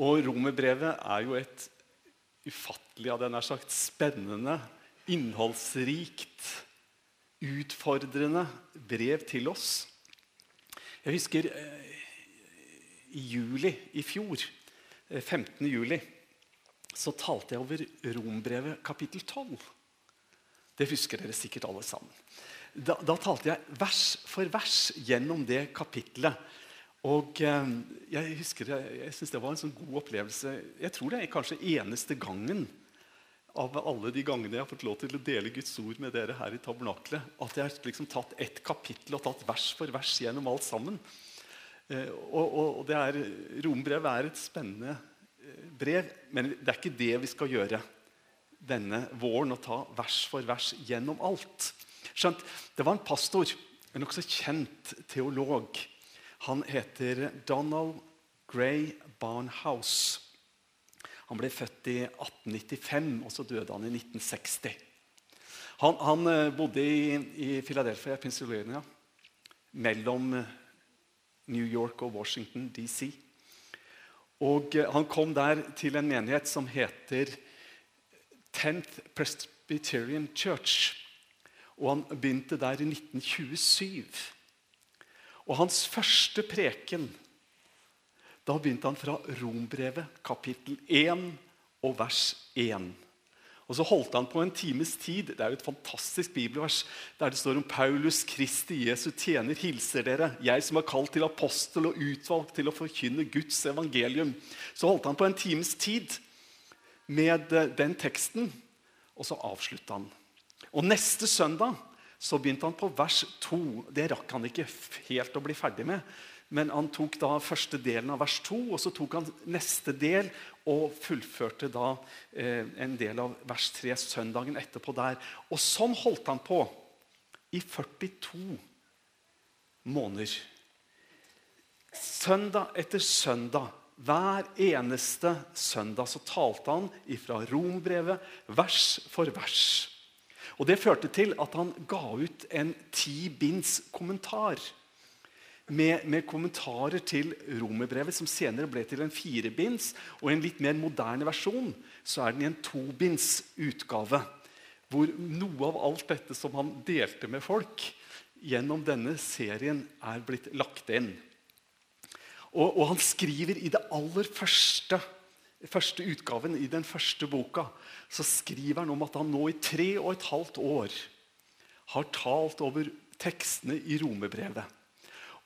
Og romerbrevet er jo et ufattelig, hadde jeg nær sagt, spennende, innholdsrikt, utfordrende brev til oss. Jeg husker eh, i juli i fjor, eh, 15. juli, så talte jeg over Rombrevet kapittel 12. Det husker dere sikkert alle sammen. Da, da talte jeg vers for vers gjennom det kapitlet. Og eh, jeg husker, jeg, jeg synes det var en sånn god opplevelse. Jeg tror det er kanskje eneste gangen av alle de gangene jeg har fått lov til å dele Guds ord med dere her i tabernaklet, at jeg har liksom tatt ett kapittel og tatt vers for vers gjennom alt sammen. Eh, og, og, og det er, Rombrevet er et spennende eh, brev, men det er ikke det vi skal gjøre denne våren. Å ta vers for vers gjennom alt. Skjønt, Det var en pastor, en nokså kjent teolog. Han heter Donald Gray Barnhouse. Han ble født i 1895, og så døde han i 1960. Han, han eh, bodde i, i Philadelphia, Pennsylvania, mellom eh, New York og Washington DC. Og eh, Han kom der til en menighet som heter 10th Presbyterian Church. Og Han begynte der i 1927. Og hans første preken da begynte han fra Rombrevet, kapittel 1 og vers 1. Og Så holdt han på en times tid. Det er jo et fantastisk bibelvers der det står om Paulus Kristi Jesu tjener hilser dere, jeg som er kalt til apostel og utvalgt til å forkynne Guds evangelium. Så holdt han på en times tid med eh, den teksten, og så avslutta han. Og Neste søndag så begynte han på vers 2. Det rakk han ikke helt å bli ferdig med. Men han tok da første delen av vers 2, og så tok han neste del og fullførte da eh, en del av vers 3 søndagen etterpå der. Og sånn holdt han på i 42 måneder. Søndag etter søndag, hver eneste søndag, så talte han ifra Rombrevet vers for vers. Og Det førte til at han ga ut en ti binds kommentar med, med, kommentarer til romerbrevet, som senere ble til en firebinds. Og i en litt mer moderne versjon så er den i en tobinds utgave. Hvor noe av alt dette som han delte med folk gjennom denne serien, er blitt lagt inn. Og, og han skriver i det aller første, første utgaven, i den første boka, så skriver han om at han nå i tre og et halvt år har talt over tekstene i romerbrevet.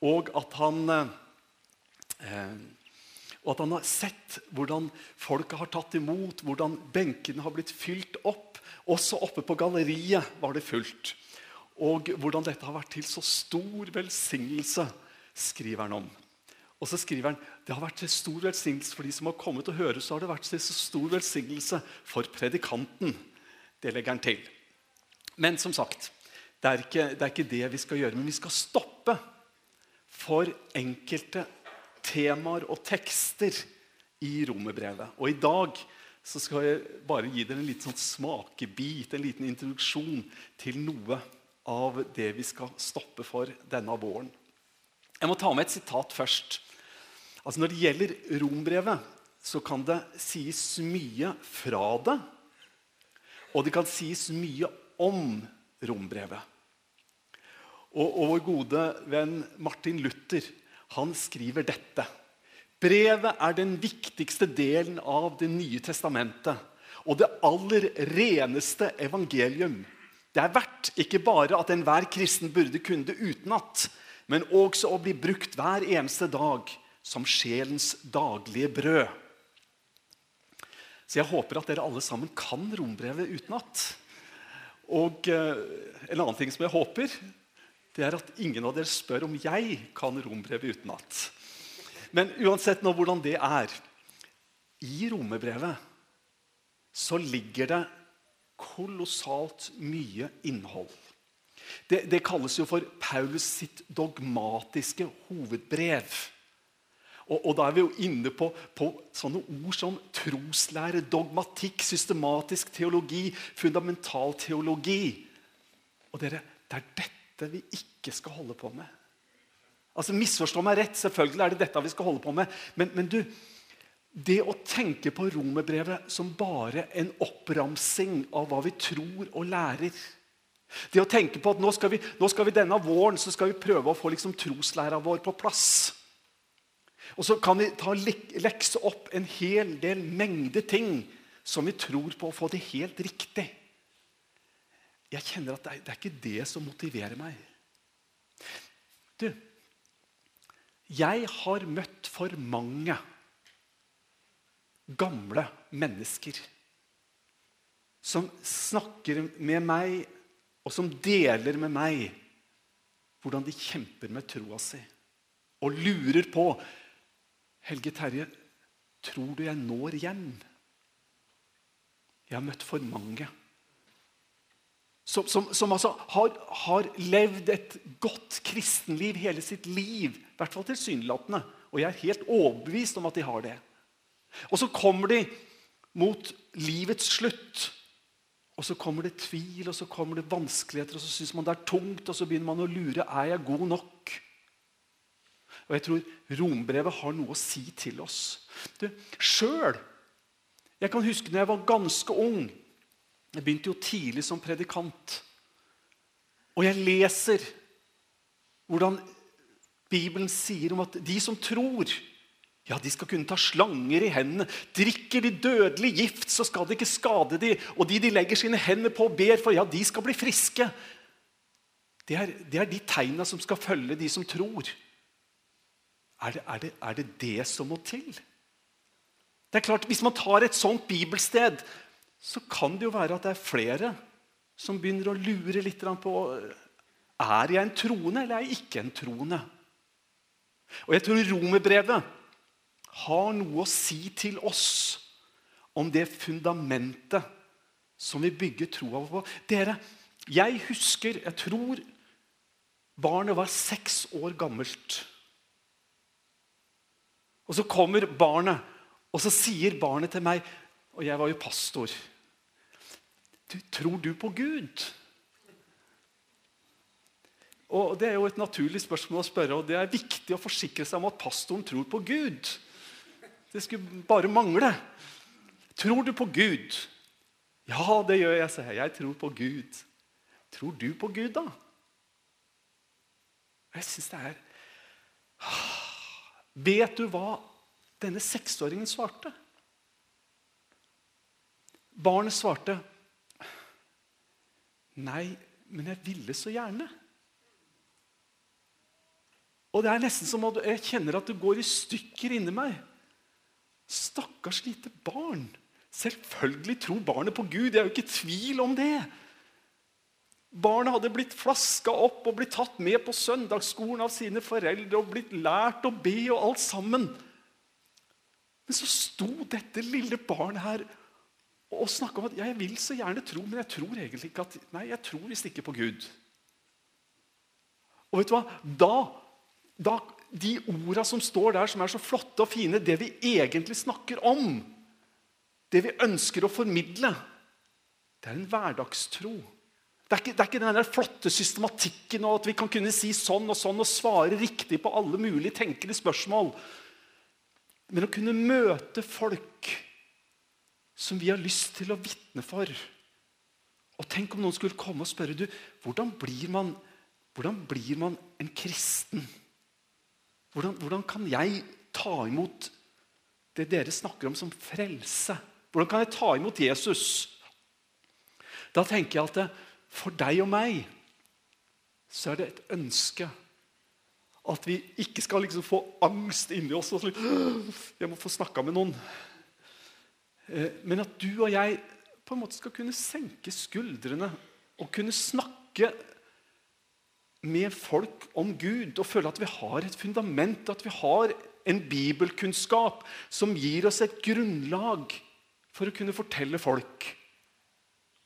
Og at han, eh, og at han har sett hvordan folket har tatt imot, hvordan benkene har blitt fylt opp. Også oppe på galleriet var det fullt. Og hvordan dette har vært til så stor velsignelse, skriver han om. Og så skriver han det har vært til stor velsignelse for de som har kommet og høre. Så har det vært til stor velsignelse for predikanten. Det legger han til. Men som sagt, det er, ikke, det er ikke det vi skal gjøre. Men vi skal stoppe for enkelte temaer og tekster i romerbrevet. Og i dag så skal jeg bare gi dere en liten sånn smakebit, en liten introduksjon til noe av det vi skal stoppe for denne våren. Jeg må ta med et sitat først. Altså Når det gjelder rombrevet, så kan det sies mye fra det. Og det kan sies mye om rombrevet. Og, og vår gode venn Martin Luther han skriver dette. Brevet er den viktigste delen av Det nye testamentet og det aller reneste evangelium. Det er verdt ikke bare at enhver kristen burde kunne det utenat, men også å bli brukt hver eneste dag som sjelens daglige brød. Så jeg håper at dere alle sammen kan rombrevet utenat. Og eh, en annen ting som jeg håper, det er at ingen av dere spør om jeg kan rombrevet utenat. Men uansett nå hvordan det er I romerbrevet så ligger det kolossalt mye innhold. Det, det, kalles jo for Paulus sitt dogmatiske hovedbrev. Og, og Da er vi jo inne på, på, sånne ord som troslære, dogmatikk, systematisk teologi, fundamental teologi. Og dere, det er dette vi ikke skal holde på med. Altså Misforstå meg rett, selvfølgelig er det dette vi skal holde på med. Men, men du, det å tenke på romerbrevet som bare en oppramsing av hva vi tror og lærer Det å tenke på at nå skal vi, nå skal vi denne våren så skal vi prøve å få liksom troslæra vår på plass. Og så kan vi ta lekse opp en hel del mengde ting som vi tror på å få det helt riktig. Jeg kjenner at det er, det er ikke det som motiverer meg. Du, jeg har møtt for mange gamle mennesker som snakker med meg, og som deler med meg hvordan de kjemper med troa si. Og lurer på Helge Terje, tror du jeg når hjem? Jeg har møtt for mange. Som, som, som altså har, har, levd et godt kristenliv hele sitt liv. I hvert fall tilsynelatende. Og jeg er helt overbevist om at de har det. Og så kommer de mot livets slutt. Og så kommer det tvil og så kommer det vanskeligheter, og så syns man det er tungt, og så begynner man å lure er jeg god nok. Og jeg tror rombrevet har noe å si til oss. Sjøl Jeg kan huske når jeg var ganske ung. Jeg begynte jo tidlig som predikant. Og jeg leser hvordan Bibelen sier om at de som tror ja, De skal kunne ta slanger i hendene. Drikker de dødelig gift, så skal det ikke skade de. Og de de legger sine hender på og ber for, ja, de skal bli friske. Det er, det er de tegna som skal følge de som tror. Er det, er, det, er det, det som må til? Det er klart, Hvis man tar et sånt bibelsted, så kan det jo være at det er flere som begynner å lure litt på er jeg en troende eller er jeg ikke en troende. Og jeg tror romerbrevet har noe å si til oss om det fundamentet som vi bygger troa på. Dere, jeg husker Jeg tror barnet var seks år gammelt. Og så kommer barnet, og så sier barnet til meg Og jeg var jo pastor. Du, tror du på Gud? Og Det er jo et naturlig spørsmål å spørre, og det er viktig å forsikre seg om at pastoren tror på Gud. Det skulle bare mangle. Tror du på Gud? Ja, det gjør jeg, sier jeg. Jeg tror på Gud. Tror du på Gud, da? Jeg syns det er Vet du hva denne seksåringen svarte? Barnet svarte, 'Nei, men jeg ville så gjerne'. Og det er nesten som at jeg kjenner at det går i stykker inni meg. Stakkars lite barn. Selvfølgelig tror barnet på Gud. Jeg er jo ikke tvil om det. Barnet hadde blitt flaska opp og blitt tatt med på søndagsskolen av sine foreldre og blitt lært å be og alt sammen. Men så sto dette lille barnet her og snakka om at ja, jeg vil så gjerne tro, men jeg tror egentlig ikke at Nei, jeg tror visst ikke på Gud. Og vet du hva? Da, da de orda som står der, som er så flotte og fine, det vi egentlig snakker om, det vi ønsker å formidle, det er en hverdagstro. Det er ikke, det er ikke den der flotte systematikken og at vi kan kunne si sånn og sånn og svare riktig på alle mulige tenkelige spørsmål. Men å kunne møte folk som vi har lyst til å vitne for. Og Tenk om noen skulle komme og spørre du, hvordan blir man, hvordan blir man en kristen. Hvordan, hvordan, kan jeg ta imot det dere snakker om som frelse? Hvordan kan jeg ta imot Jesus? Da tenker jeg at for deg og meg så er det et ønske at vi ikke skal liksom få angst inni oss. og Jeg må få snakka med noen. Eh, men at du og jeg på en måte skal kunne senke skuldrene og kunne snakke med folk om Gud og føle at vi har et fundament, at vi har en bibelkunnskap som gir oss et grunnlag for å kunne fortelle folk.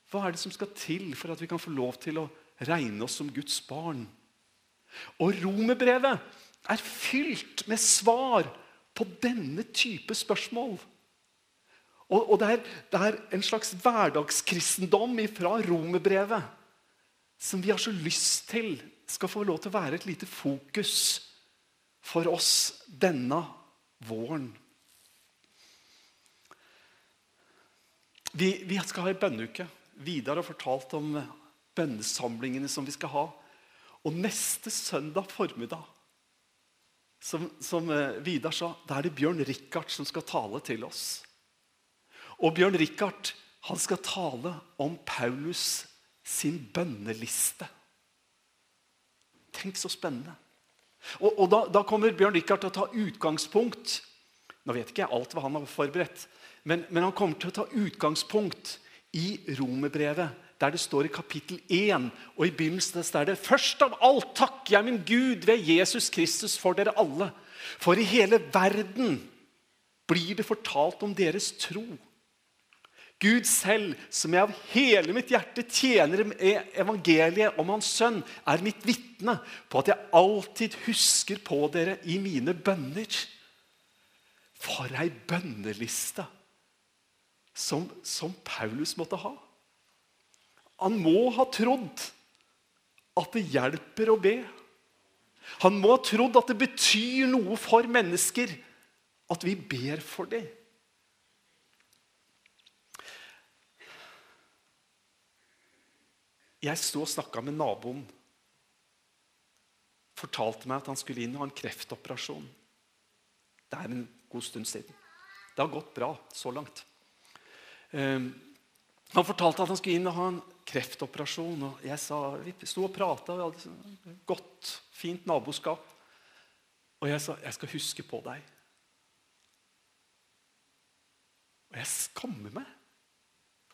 Hva er det som skal til for at vi kan få lov til å regne oss som Guds barn? Og romerbrevet er fylt med svar på denne type spørsmål. Og, og det, er, det, er, en slags hverdagskristendom fra romerbrevet som vi har så lyst til skal få lov til å være et lite fokus for oss denne våren. Vi, vi skal ha ei bønneuke. Vidar har fortalt om bønnesamlingene som vi skal ha. Og neste søndag formiddag, som, som eh, Vidar sa, da er det Bjørn Richard som skal tale til oss. Og Bjørn Richard han skal tale om Paulus sin bønneliste. Tenk så spennende. Og, og da, da, kommer Bjørn Richard til å ta utgangspunkt Nå vet ikke jeg alt hva han har forberedt, men, men han kommer til å ta utgangspunkt i romerbrevet, der det står i kapittel 1 og i begynnelsen der det Først av alt takker jeg min Gud ved Jesus Kristus for dere alle. For i hele verden blir det fortalt om deres tro. Gud selv, som jeg av hele mitt hjerte tjener evangeliet om Hans sønn, er mitt vitne på at jeg alltid husker på dere i mine bønner. For ei bønneliste som, som Paulus måtte ha. Han må ha trodd at det hjelper å be. Han må ha trodd at det betyr noe for mennesker at vi ber for dem. Jeg sto og snakka med naboen. Fortalte meg at han skulle inn og ha en kreftoperasjon. Det er en god stund siden. Det har gått bra så langt. Um, han fortalte at han skulle inn og ha en kreftoperasjon. og jeg sa, Vi sto og prata, vi hadde sånn godt, fint naboskap. Og jeg sa, 'Jeg skal huske på deg'. Og jeg skammer meg.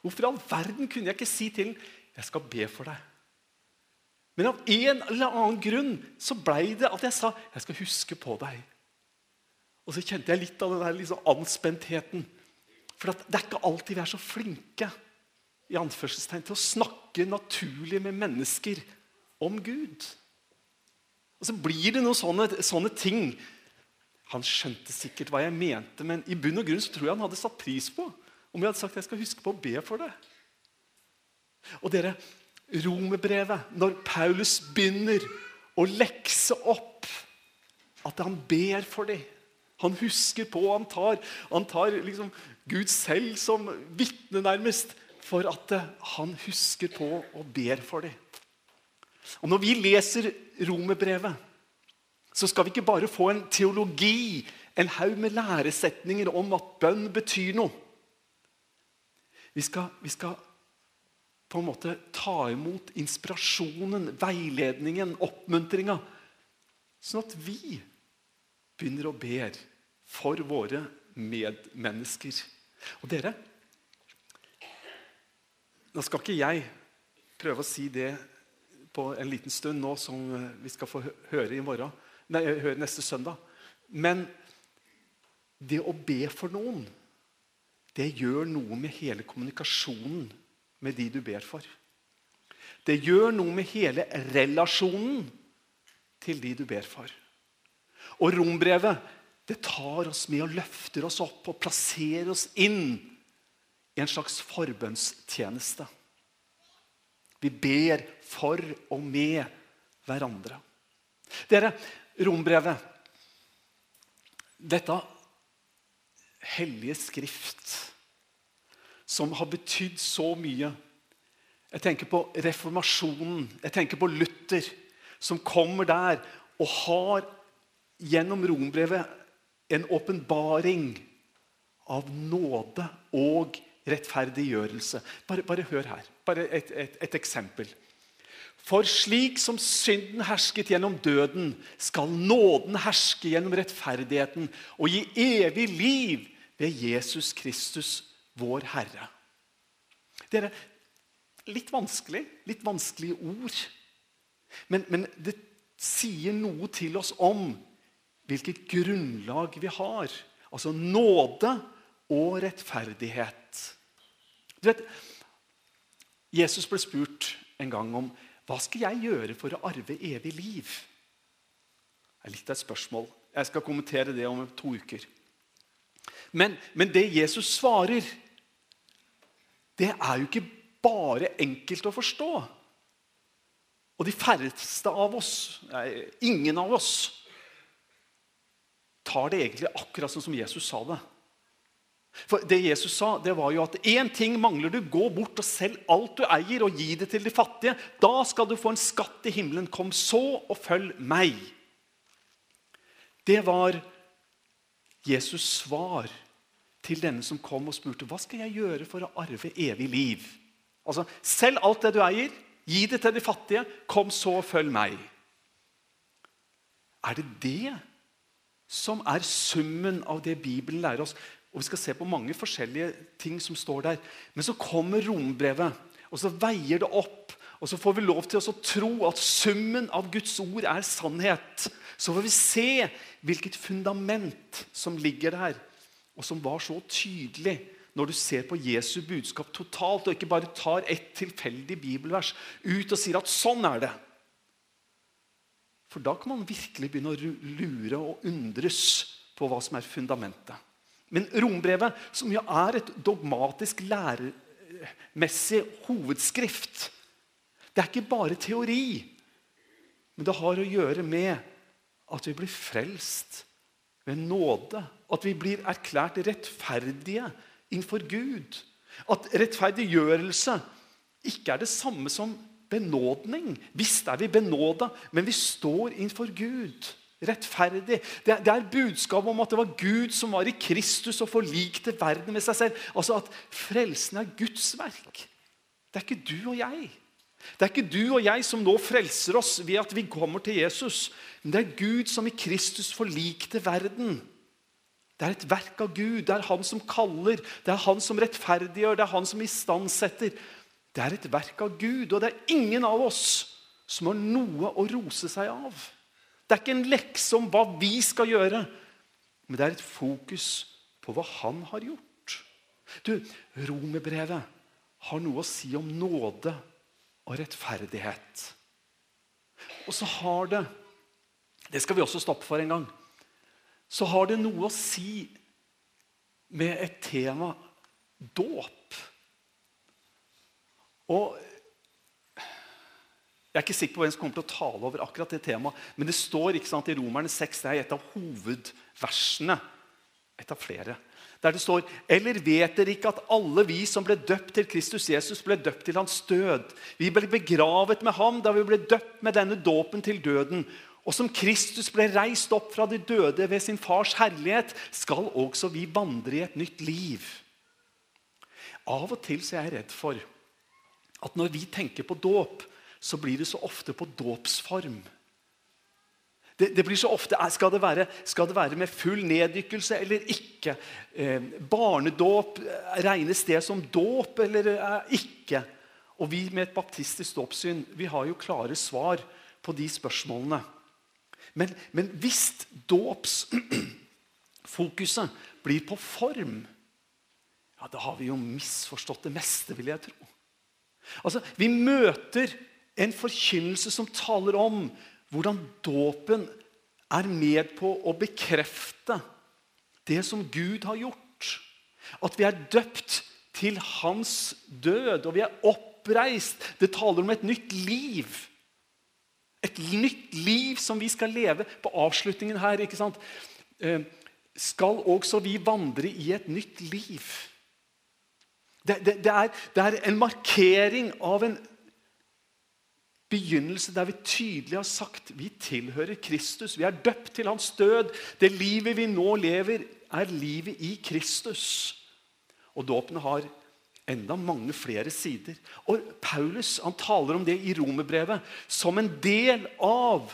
Hvorfor i all verden kunne jeg ikke si til ham 'Jeg skal be for deg'. Men av en eller annen grunn så blei det at jeg sa 'Jeg skal huske på deg'. Og så kjente jeg litt av den der liksom anspentheten. For det er ikke alltid vi er så flinke i anførselstegn, til å snakke naturlig med mennesker om Gud. Og så blir det noen sånne, sånne ting. Han skjønte sikkert hva jeg mente, men i bunn og grunn så tror jeg han hadde satt pris på om jeg hadde sagt jeg skal huske på å be for det. Og dere, romerbrevet, når Paulus begynner å lekse opp at han ber for dem Han husker på, han tar, han tar liksom Gud selv som vitne, nærmest, for at eh, han husker på og ber for dem. Og Når vi leser romerbrevet, så skal vi ikke bare få en teologi, en haug med læresetninger om at bønn betyr noe. Vi skal, vi skal på en måte ta imot inspirasjonen, veiledningen, oppmuntringa. Sånn at vi begynner å be for våre medmennesker. Og dere Nå skal ikke jeg prøve å si det på en liten stund nå som vi skal få høre morgen, nei, høre neste søndag. Men det å be for noen, det gjør noe med hele kommunikasjonen med de du ber for. Det gjør noe med hele relasjonen til de du ber for. Og rombrevet det tar oss med og løfter oss opp og plasserer oss inn i en slags forbønnstjeneste. Vi ber for og med hverandre. Dere, rombrevet Dette hellige skrift som har betydd så mye. Jeg tenker på reformasjonen, jeg tenker på Luther, som kommer der og har gjennom rombrevet en åpenbaring av nåde og rettferdiggjørelse. Bare, bare hør her. Bare et, et, et, eksempel. For slik som synden hersket gjennom døden, skal nåden herske gjennom rettferdigheten og gi evig liv ved Jesus Kristus, vår Herre. Dere, litt vanskelig, litt vanskelige ord. Men, men det sier noe til oss om hvilket grunnlag vi har. Altså nåde og rettferdighet. Du vet, Jesus ble spurt en gang om hva skal jeg gjøre for å arve evig liv. Det er litt av et spørsmål. Jeg skal kommentere det om to uker. Men, men det Jesus svarer, det er jo ikke bare enkelt å forstå. Og de færreste av oss, ingen av oss, tar det egentlig akkurat sånn som Jesus sa det. For Det Jesus sa, det var jo at én ting mangler du. Gå bort og selg alt du eier, og gi det til de fattige. Da skal du få en skatt i himmelen. Kom så og følg meg. Det var Jesus' svar til denne som kom og spurte hva skal jeg gjøre for å arve evig liv. Altså, Selg alt det du eier, gi det til de fattige. Kom så og følg meg. Er det det som er summen av det Bibelen lærer oss? Og Vi skal se på mange forskjellige ting som står der. Men så kommer rombrevet, og så veier det opp. Og så får vi lov til å tro at summen av Guds ord er sannhet. Så får vi se hvilket fundament som ligger der, og som var så tydelig når du ser på Jesu budskap totalt, og ikke bare tar et tilfeldig bibelvers ut og sier at sånn er det. For da kan man virkelig begynne å lure og undres på hva som er fundamentet. Men rombrevet, som jo er et dogmatisk læremessig hovedskrift, det er ikke bare teori. Men det har å gjøre med at vi blir frelst ved nåde. At vi blir erklært rettferdige innenfor Gud. At rettferdiggjørelse ikke er det samme som benådning. Visst er vi benåda, men vi står innenfor Gud. Rettferdig. Det er, det er budskapet om at det var Gud som var i Kristus og forlikte verden med seg selv. Altså at frelsen er Guds verk. Det er ikke du og jeg. Det er ikke du og jeg som nå frelser oss ved at vi kommer til Jesus. Men det er Gud som i Kristus forlikte verden. Det er et verk av Gud. Det er han som kaller, det er han som rettferdiggjør, det er han som istandsetter. Det er et verk av Gud, og det er ingen av oss som har noe å rose seg av. Det er ikke en lekse om hva vi skal gjøre, men det er et fokus på hva han har gjort. Du, Romerbrevet har noe å si om nåde og rettferdighet. Og så har det Det skal vi også stoppe for en gang. Så har det noe å si med et tema dåp. Og Jeg er ikke sikker på hvem som kommer til å tale over akkurat det temaet, men det står ikke sant, i Romerne 6, det er et av hovedversene. Et av flere. Der det står Eller vet dere ikke at alle vi som ble døpt til Kristus Jesus, ble døpt til hans død? Vi ble begravet med ham da vi ble døpt med denne dåpen til døden. Og som Kristus ble reist opp fra de døde ved sin fars herlighet, skal også vi vandre i et nytt liv. Av og til så er jeg redd for at når vi tenker på dåp, så blir det så ofte på dåpsform. Det, det, blir så ofte, skal det, være, skal det være med full neddykkelse eller ikke? Eh, barnedåp, regnes det som dåp eller eh, ikke? Og vi med et baptistisk dåpssyn vi har jo klare svar på de spørsmålene. Men, men hvis dåpsfokuset blir på form, ja, da har vi jo misforstått det meste, vil jeg tro. Altså, Vi møter en forkynnelse som taler om hvordan dåpen er med på å bekrefte det som Gud har gjort. At vi er døpt til hans død, og vi er oppreist. Det taler om et nytt liv. Et nytt liv som vi skal leve. På avslutningen her ikke sant? Eh, skal også vi vandre i et nytt liv. Det, det, det, er, det, er, en markering av en begynnelse der vi tydelig har sagt vi tilhører Kristus. Vi er døpt til hans død. Det livet vi nå lever, er livet i Kristus. Og dåpen har enda mange flere sider. Og Paulus han taler om det i romerbrevet som en del av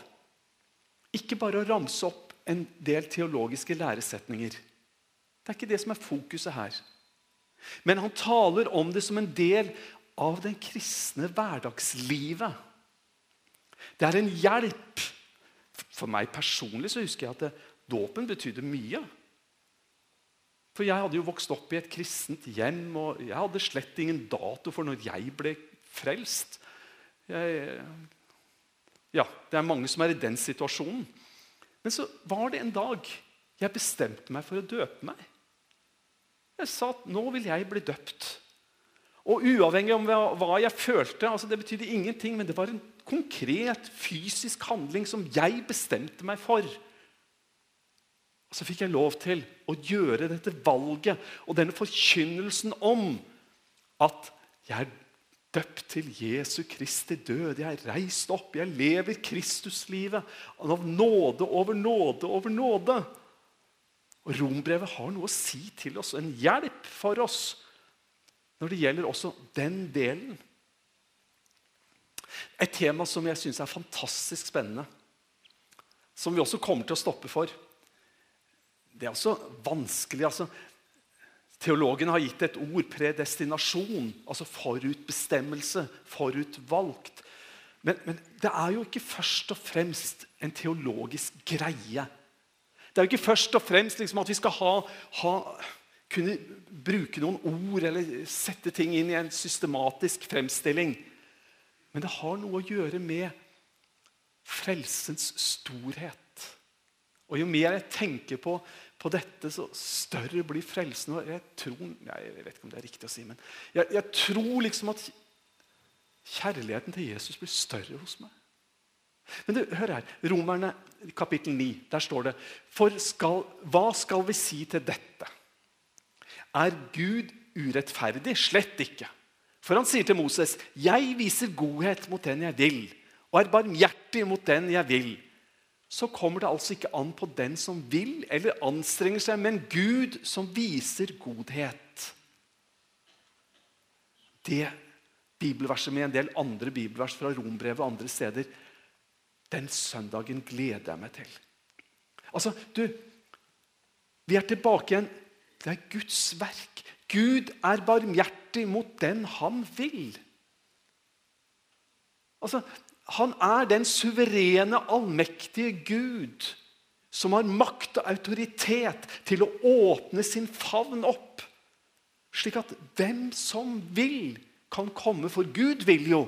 Ikke bare å ramse opp en del teologiske læresetninger. Det er ikke det som er fokuset her. Men han taler om det som en del av den kristne hverdagslivet. Det er en hjelp. For meg personlig så husker jeg at det, dåpen betydde mye. For jeg hadde jo vokst opp i et kristent hjem, og jeg hadde slett ingen dato for når jeg ble frelst. Jeg, ja, det er mange som er i den situasjonen. Men så var det en dag jeg bestemte meg for å døpe meg. Jeg sa at nå vil jeg bli døpt. Og uavhengig av hva jeg følte, altså det betydde ingenting, men det var en konkret fysisk handling som jeg bestemte meg for. Og så fikk jeg lov til å gjøre dette valget og denne forkynnelsen om at jeg er døpt til Jesu Kristi død. Jeg er reist opp. Jeg lever Kristuslivet av nåde over nåde over nåde. Og Rombrevet har noe å si til oss, en hjelp for oss, når det gjelder også den delen. Et tema som jeg syns er fantastisk spennende, som vi også kommer til å stoppe for. Det er også vanskelig. altså Teologen har gitt et ord, predestinasjon, altså forutbestemmelse, forutvalgt. Men, men, det er jo ikke først og fremst en teologisk greie. Det er jo ikke først og fremst liksom at vi skal ha, ha, kunne bruke noen ord eller sette ting inn i en systematisk fremstilling. Men det har noe å gjøre med frelsens storhet. Og Jo mer jeg tenker på på dette, så større blir frelsen. Og jeg tror Jeg vet ikke om det er riktig å si, men jeg, jeg tror liksom at kjærligheten til Jesus blir større hos meg. Men du, hør her. Romerne kapittel 9. Der står det For skal, hva skal vi si til dette? Er Gud urettferdig? Slett ikke. For han sier til Moses, 'Jeg viser godhet mot den jeg vil,' 'og er barmhjertig mot den jeg vil.' så kommer det altså ikke an på den som vil eller anstrenger seg, men Gud som viser godhet. Det bibelverset med en del andre bibelvers fra Rombrevet og andre steder, den søndagen gleder jeg meg til. Altså, du, Vi er tilbake igjen. Det er Guds verk. Gud er barmhjertig mot den han vil. Altså, han er den suverene, allmektige Gud som har makt og autoritet til å åpne sin favn opp, slik at hvem som vil, kan komme. For Gud vil jo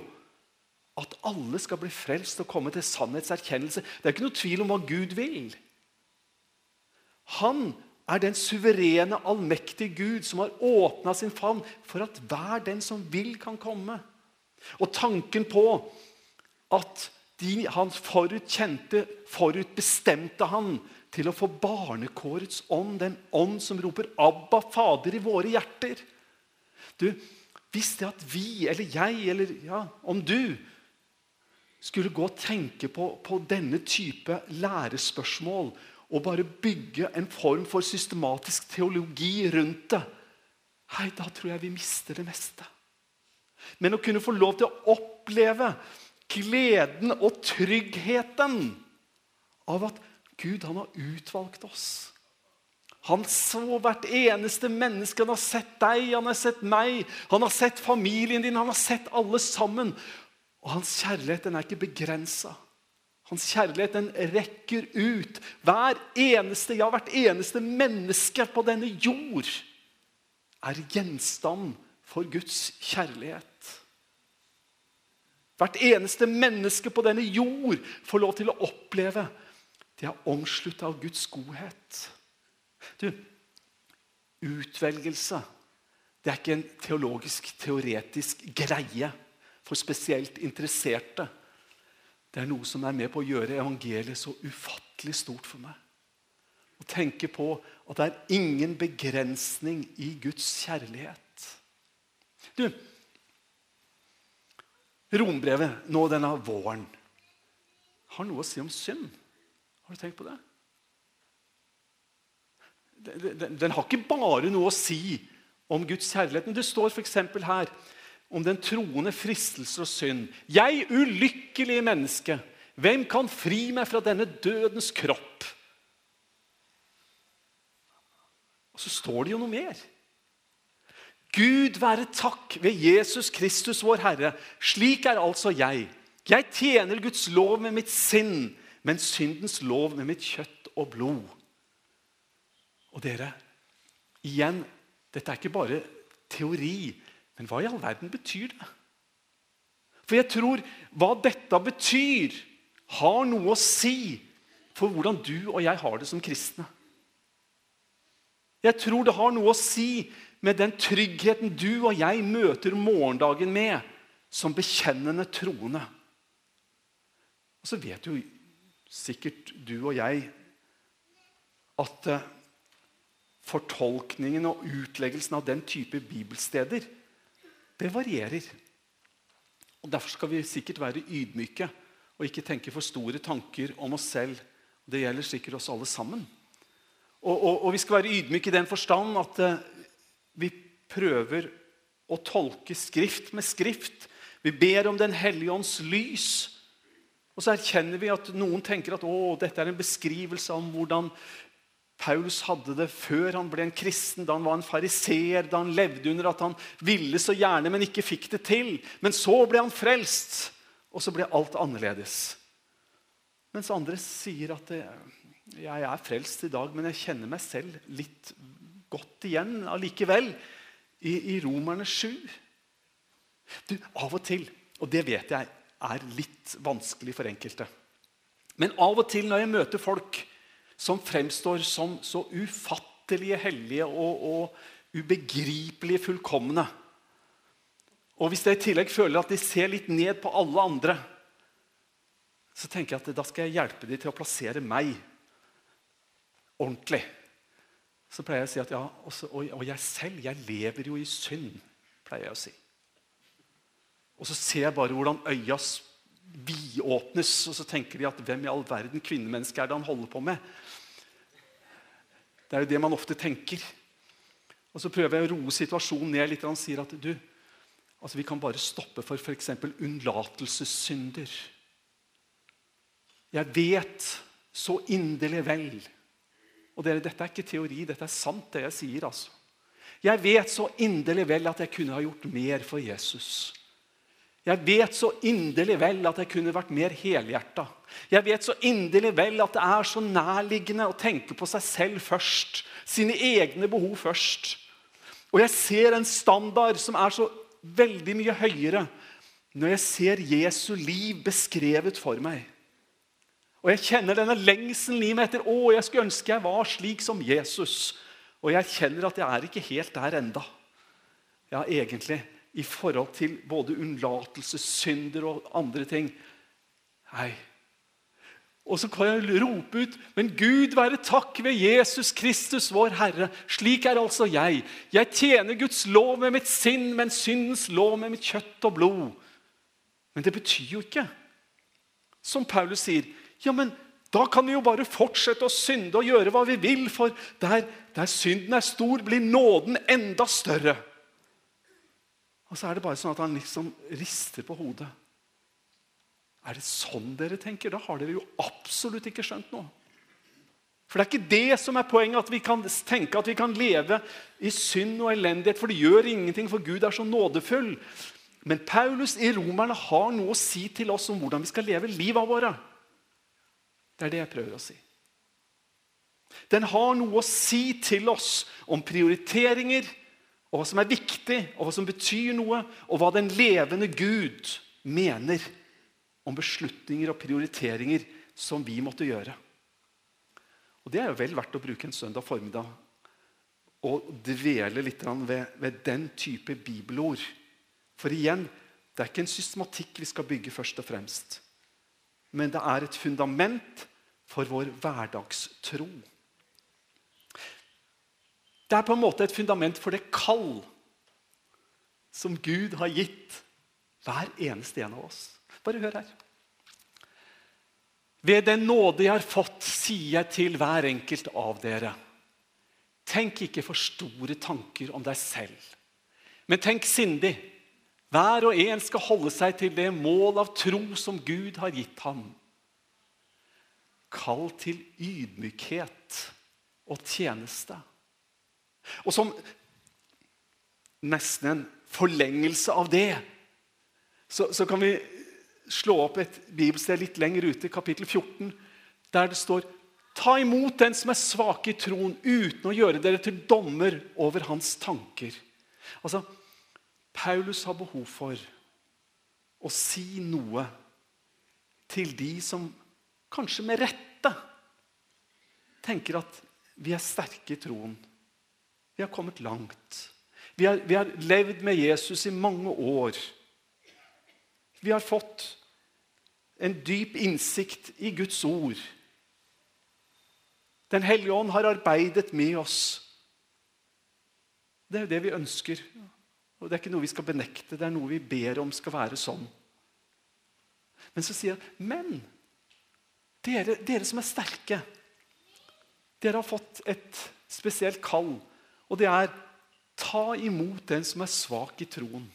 at alle skal bli frelst og komme til sannhetserkjennelse. Det er ikke noe tvil om hva Gud vil. Han er den suverene, allmektige Gud som har åpna sin favn for at hver den som vil, kan komme. Og tanken på at de han forutkjente, forutbestemte han til å få barnekårets ånd, den ånd som roper 'Abba, Fader' i våre hjerter. Du, Hvis det at vi, eller jeg, eller ja, om du skulle gå og tenke på, på denne type lærespørsmål og bare bygge en form for systematisk teologi rundt det, hei, da tror jeg vi mister det meste. Men å kunne få lov til å oppleve gleden og tryggheten av at Gud han har utvalgt oss. Han så hvert eneste menneske. Han har sett deg, han har sett meg, han har sett familien din, han har sett alle sammen. Og hans kjærlighet den er ikke begrensa. Hans kjærlighet den rekker ut. Hver eneste, ja, hvert eneste menneske på denne jord er gjenstand for Guds kjærlighet. Hvert eneste menneske på denne jord får lov til å oppleve de er omslutta av Guds godhet. Du, utvelgelse det er ikke en teologisk, teoretisk greie for spesielt interesserte. Det er noe som er med på å gjøre evangeliet så ufattelig stort for meg. Å tenke på at det er ingen begrensning i Guds kjærlighet. Du, Rombrevet nå denne våren har noe å si om synd. Har du tenkt på det? Den, den, den har ikke bare noe å si om Guds kjærlighet. Men det står f.eks. her om den troende fristelser og synd. Jeg ulykkelige menneske, hvem kan fri meg fra denne dødens kropp? Og så står det jo noe mer. Gud være takk ved Jesus Kristus, vår Herre. Slik er altså jeg. Jeg tjener Guds lov med mitt sinn, men syndens lov med mitt kjøtt og blod. Og dere, igjen, dette er ikke bare teori, men hva i all verden betyr det? For jeg tror hva dette betyr, har noe å si for hvordan du og jeg har det som kristne. Jeg tror det har noe å si med den tryggheten du og jeg møter morgendagen med som bekjennende troende. Og så vet jo sikkert du og jeg at eh, fortolkningen og utleggelsen av den type bibelsteder, det varierer. Og Derfor skal vi sikkert være ydmyke og ikke tenke for store tanker om oss selv. Det gjelder sikkert oss alle sammen. Og, og, og vi skal være ydmyke i den forstand at uh, vi prøver å tolke Skrift med Skrift. Vi ber om Den hellige ånds lys. Og så erkjenner vi at noen tenker at dette er en beskrivelse om hvordan Paulus hadde det før han ble en kristen, da han var en fariseer, da han levde under at han ville så gjerne, men ikke fikk det til. Men så ble han frelst, og så ble alt annerledes. Mens andre sier at det, jeg er frelst i dag, men jeg kjenner meg selv litt godt igjen allikevel. I, i Romerne 7. Du, av og til, og det vet jeg er litt vanskelig for enkelte Men av og til når jeg møter folk som fremstår som så ufattelige hellige og, og ubegripelige fullkomne Og hvis jeg i tillegg føler at de ser litt ned på alle andre, så tenker jeg at da skal jeg hjelpe dem til å plassere meg ordentlig. Så pleier jeg å si at ja, også, og, og jeg selv, jeg lever jo i synd, pleier jeg å si. Og så ser jeg bare hvordan øya vidåpnes, og så tenker de at hvem i all verden kvinnemenneske er det han holder på med? Det er jo det man ofte tenker. Og Så prøver jeg å roe situasjonen ned litt han sier at du, altså vi kan bare stoppe for f.eks. unnlatelsessynder. Jeg vet så inderlig vel og dere, Dette er ikke teori, dette er sant, det jeg sier. altså. Jeg vet så inderlig vel at jeg kunne ha gjort mer for Jesus. Jeg vet så inderlig vel at jeg kunne vært mer helhjerta. Jeg vet så inderlig vel at det er så nærliggende å tenke på seg selv først. Sine egne behov først. Og jeg ser en standard som er så veldig mye høyere når jeg ser Jesu liv beskrevet for meg. Og jeg kjenner denne lengselen i meg etter å, jeg skulle ønske jeg var slik som Jesus. Og jeg kjenner at jeg er ikke helt der enda. Ja, egentlig i forhold til både unnlatelse, synder og andre ting. Nei. Og så kan jeg rope ut, men Gud være takk ved Jesus Kristus, vår Herre. Slik er altså jeg. Jeg tjener Guds lov med mitt sinn, men syndens lov med mitt kjøtt og blod. Men det betyr jo ikke, som Paulus sier, ja, men da kan vi jo bare fortsette å synde og gjøre hva vi vil, for der, der synden er stor, blir nåden enda større. Og så er det bare sånn at han liksom rister på hodet. Er det sånn dere tenker? Da har dere jo absolutt ikke skjønt noe. For det er ikke det som er poenget, at vi kan tenke at vi kan leve i synd og elendighet, for det gjør ingenting, for Gud er så nådefull. Men Paulus i Romerne har noe å si til oss om hvordan vi skal leve livet våre. Det er det jeg prøver å si. Den har noe å si til oss om prioriteringer, og hva som er viktig, og hva som betyr noe, og hva den levende Gud mener om beslutninger og prioriteringer som vi måtte gjøre. Og Det er jo vel verdt å bruke en søndag formiddag og dvele litt ved, ved den type bibelord. For igjen, det er ikke en systematikk vi skal bygge først og fremst. Men det er et fundament for vår hverdagstro. Det er på en måte et fundament for det kall som Gud har gitt hver eneste en av oss. Bare hør her. Ved den nåde jeg har fått, sier jeg til hver enkelt av dere. Tenk ikke for store tanker om deg selv, men tenk sindig. Hver og en skal holde seg til det mål av tro som Gud har gitt ham. Kall til ydmykhet og tjeneste. Og som nesten en forlengelse av det, så, så kan vi slå opp et bibelsted litt lenger ute, kapittel 14, der det står Ta imot den som er svak i troen, uten å gjøre dere til dommer over hans tanker. Altså, Paulus har behov for å si noe til de som kanskje med rette tenker at vi er sterke i troen. Vi har kommet langt. Vi har, vi har levd med Jesus i mange år. Vi har fått en dyp innsikt i Guds ord. Den hellige ånd har arbeidet med oss. Det er jo det vi ønsker. Og Det er ikke noe vi skal benekte, det er noe vi ber om skal være sånn. Men så sier han Men dere, dere som er sterke, dere har fått et spesielt kall. Og det er ta imot den som er svak i troen.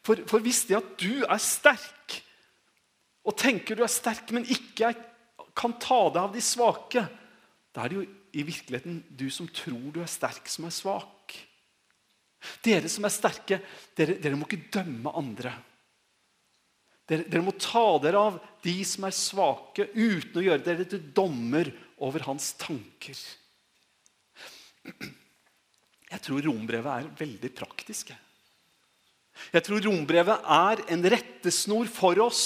For, for hvis det at du er sterk, og tenker du er sterk, men ikke er, kan ta deg av de svake, da er det jo i virkeligheten du som tror du er sterk, som er svak. Dere som er sterke, dere, dere må ikke dømme andre. Dere, dere, må ta dere av de som er svake, uten å gjøre dere til dommer over hans tanker. Jeg tror rombrevet er veldig praktisk. Jeg tror rombrevet er en rettesnor for oss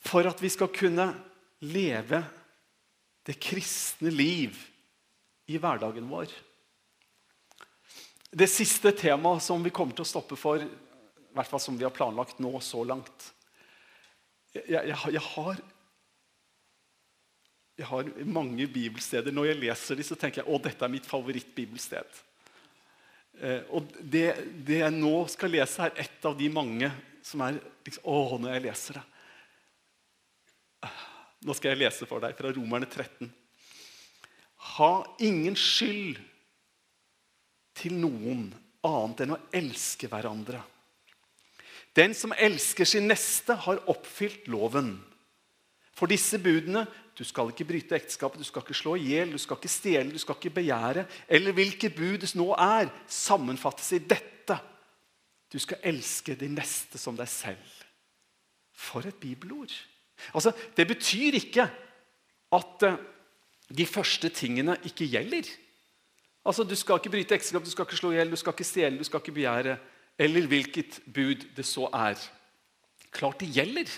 for at vi skal kunne leve det kristne liv i hverdagen vår. Det siste temaet som vi kommer til å stoppe for, i hvert fall som vi har planlagt nå så langt Jeg, jeg, jeg, har, jeg har mange bibelsteder. Når jeg leser dem, så tenker jeg å, dette er mitt favorittbibelsted. Eh, og det, det, jeg nå skal lese, er et av de mange som er liksom, Å, når jeg leser det. Nå skal jeg lese for deg fra Romerne 13. Ha ingen skyld til noen annet enn å elske hverandre. Den som elsker sin neste, har oppfylt loven. For disse budene du skal ikke bryte ekteskapet, du skal ikke slå i hjel, du skal ikke stjele, du skal ikke begjære, eller hvilket bud det nå er, sammenfattes i dette. Du skal elske din neste som deg selv. For et bibelord! Altså, Det betyr ikke at uh, de første tingene ikke gjelder. Altså, Du skal ikke bryte ekteskap, du skal ikke slå i hjel, du skal ikke stjele, du skal ikke begjære. Eller hvilket bud det så er. Klart det gjelder.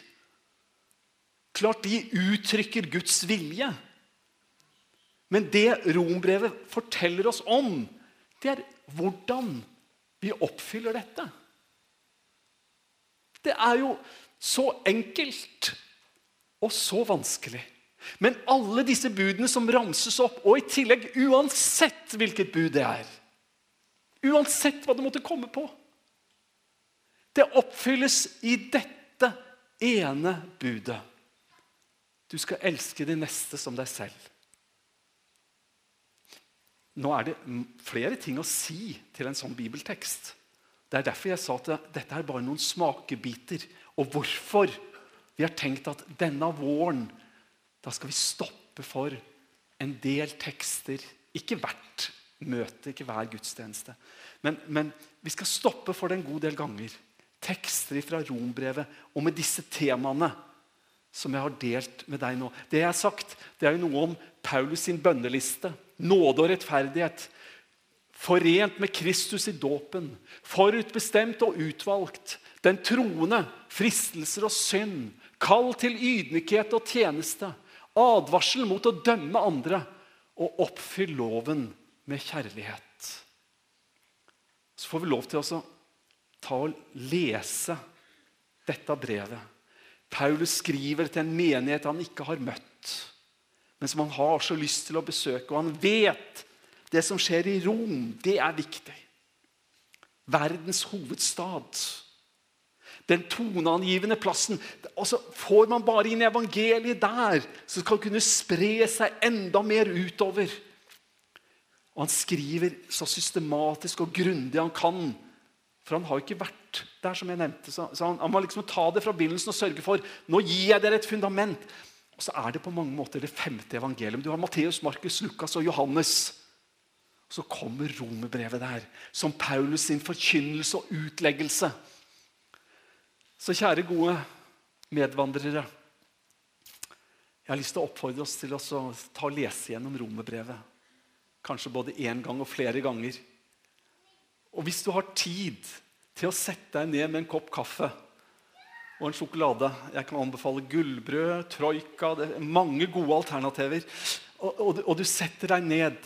Klart de uttrykker Guds vilje. Men det rombrevet forteller oss om, det er hvordan vi oppfyller dette. Det er jo så enkelt og så vanskelig. Men alle disse budene som ramses opp, og i tillegg uansett hvilket bud det er Uansett hva det måtte komme på Det oppfylles i dette ene budet. Du skal elske de neste som deg selv. Nå er det flere ting å si til en sånn bibeltekst. Det er derfor jeg sa at dette er bare noen smakebiter. Og hvorfor vi har tenkt at denne våren da skal vi stoppe for en del tekster. Ikke hvert møte, ikke hver gudstjeneste. Men, men vi skal stoppe for det en god del ganger. Tekster fra rombrevet og med disse temaene som jeg har delt med deg nå. Det jeg har sagt, det er jo noe om Paulus sin bønneliste. Nåde og rettferdighet. Forent med Kristus i dåpen. Forutbestemt og utvalgt. Den troende. Fristelser og synd. Kall til ydmykhet og tjeneste. Advarsel mot å dømme andre. Og oppfyll loven med kjærlighet. Så får vi lov til å ta og lese dette brevet. Paulus skriver til en menighet han ikke har møtt, men som han har så lyst til å besøke. Og han vet det som skjer i Rom, det er viktig. Verdens hovedstad den toneangivende plassen. Og så Får man bare inn evangeliet der, så skal det kunne spre seg enda mer utover. Og Han skriver så systematisk og grundig han kan. For han har jo ikke vært der, som jeg nevnte. Så, han, han, må liksom ta det fra begynnelsen og sørge for nå gir jeg dere et fundament. Og så er det på mange måter det femte evangeliet. Du har Matteus, Markus, Lukas og Johannes. Så kommer romerbrevet der, som Paulus sin forkynnelse og utleggelse. Så kjære, gode medvandrere. Jeg har lyst til å oppfordre oss til å ta og lese gjennom romerbrevet. Kanskje både én gang og flere ganger. Og hvis du har tid til å sette deg ned med en kopp kaffe og en sjokolade Jeg kan anbefale gullbrød, troika det er Mange gode alternativer. Og, og, og du setter deg ned,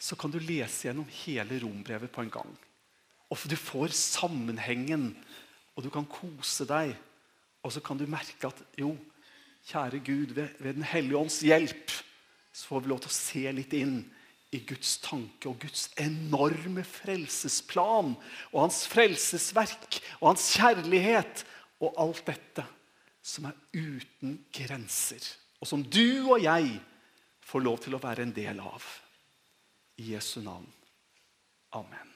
så kan du lese gjennom hele rombrevet på en gang. Og du får sammenhengen og du kan kose deg. Og så kan du merke at jo, kjære Gud, ved, ved Den hellige ånds hjelp så får vi lov til å se litt inn i Guds tanke og Guds enorme frelsesplan og hans frelsesverk og hans kjærlighet og alt dette som er uten grenser, og som du og jeg får lov til å være en del av. I Jesu navn. Amen.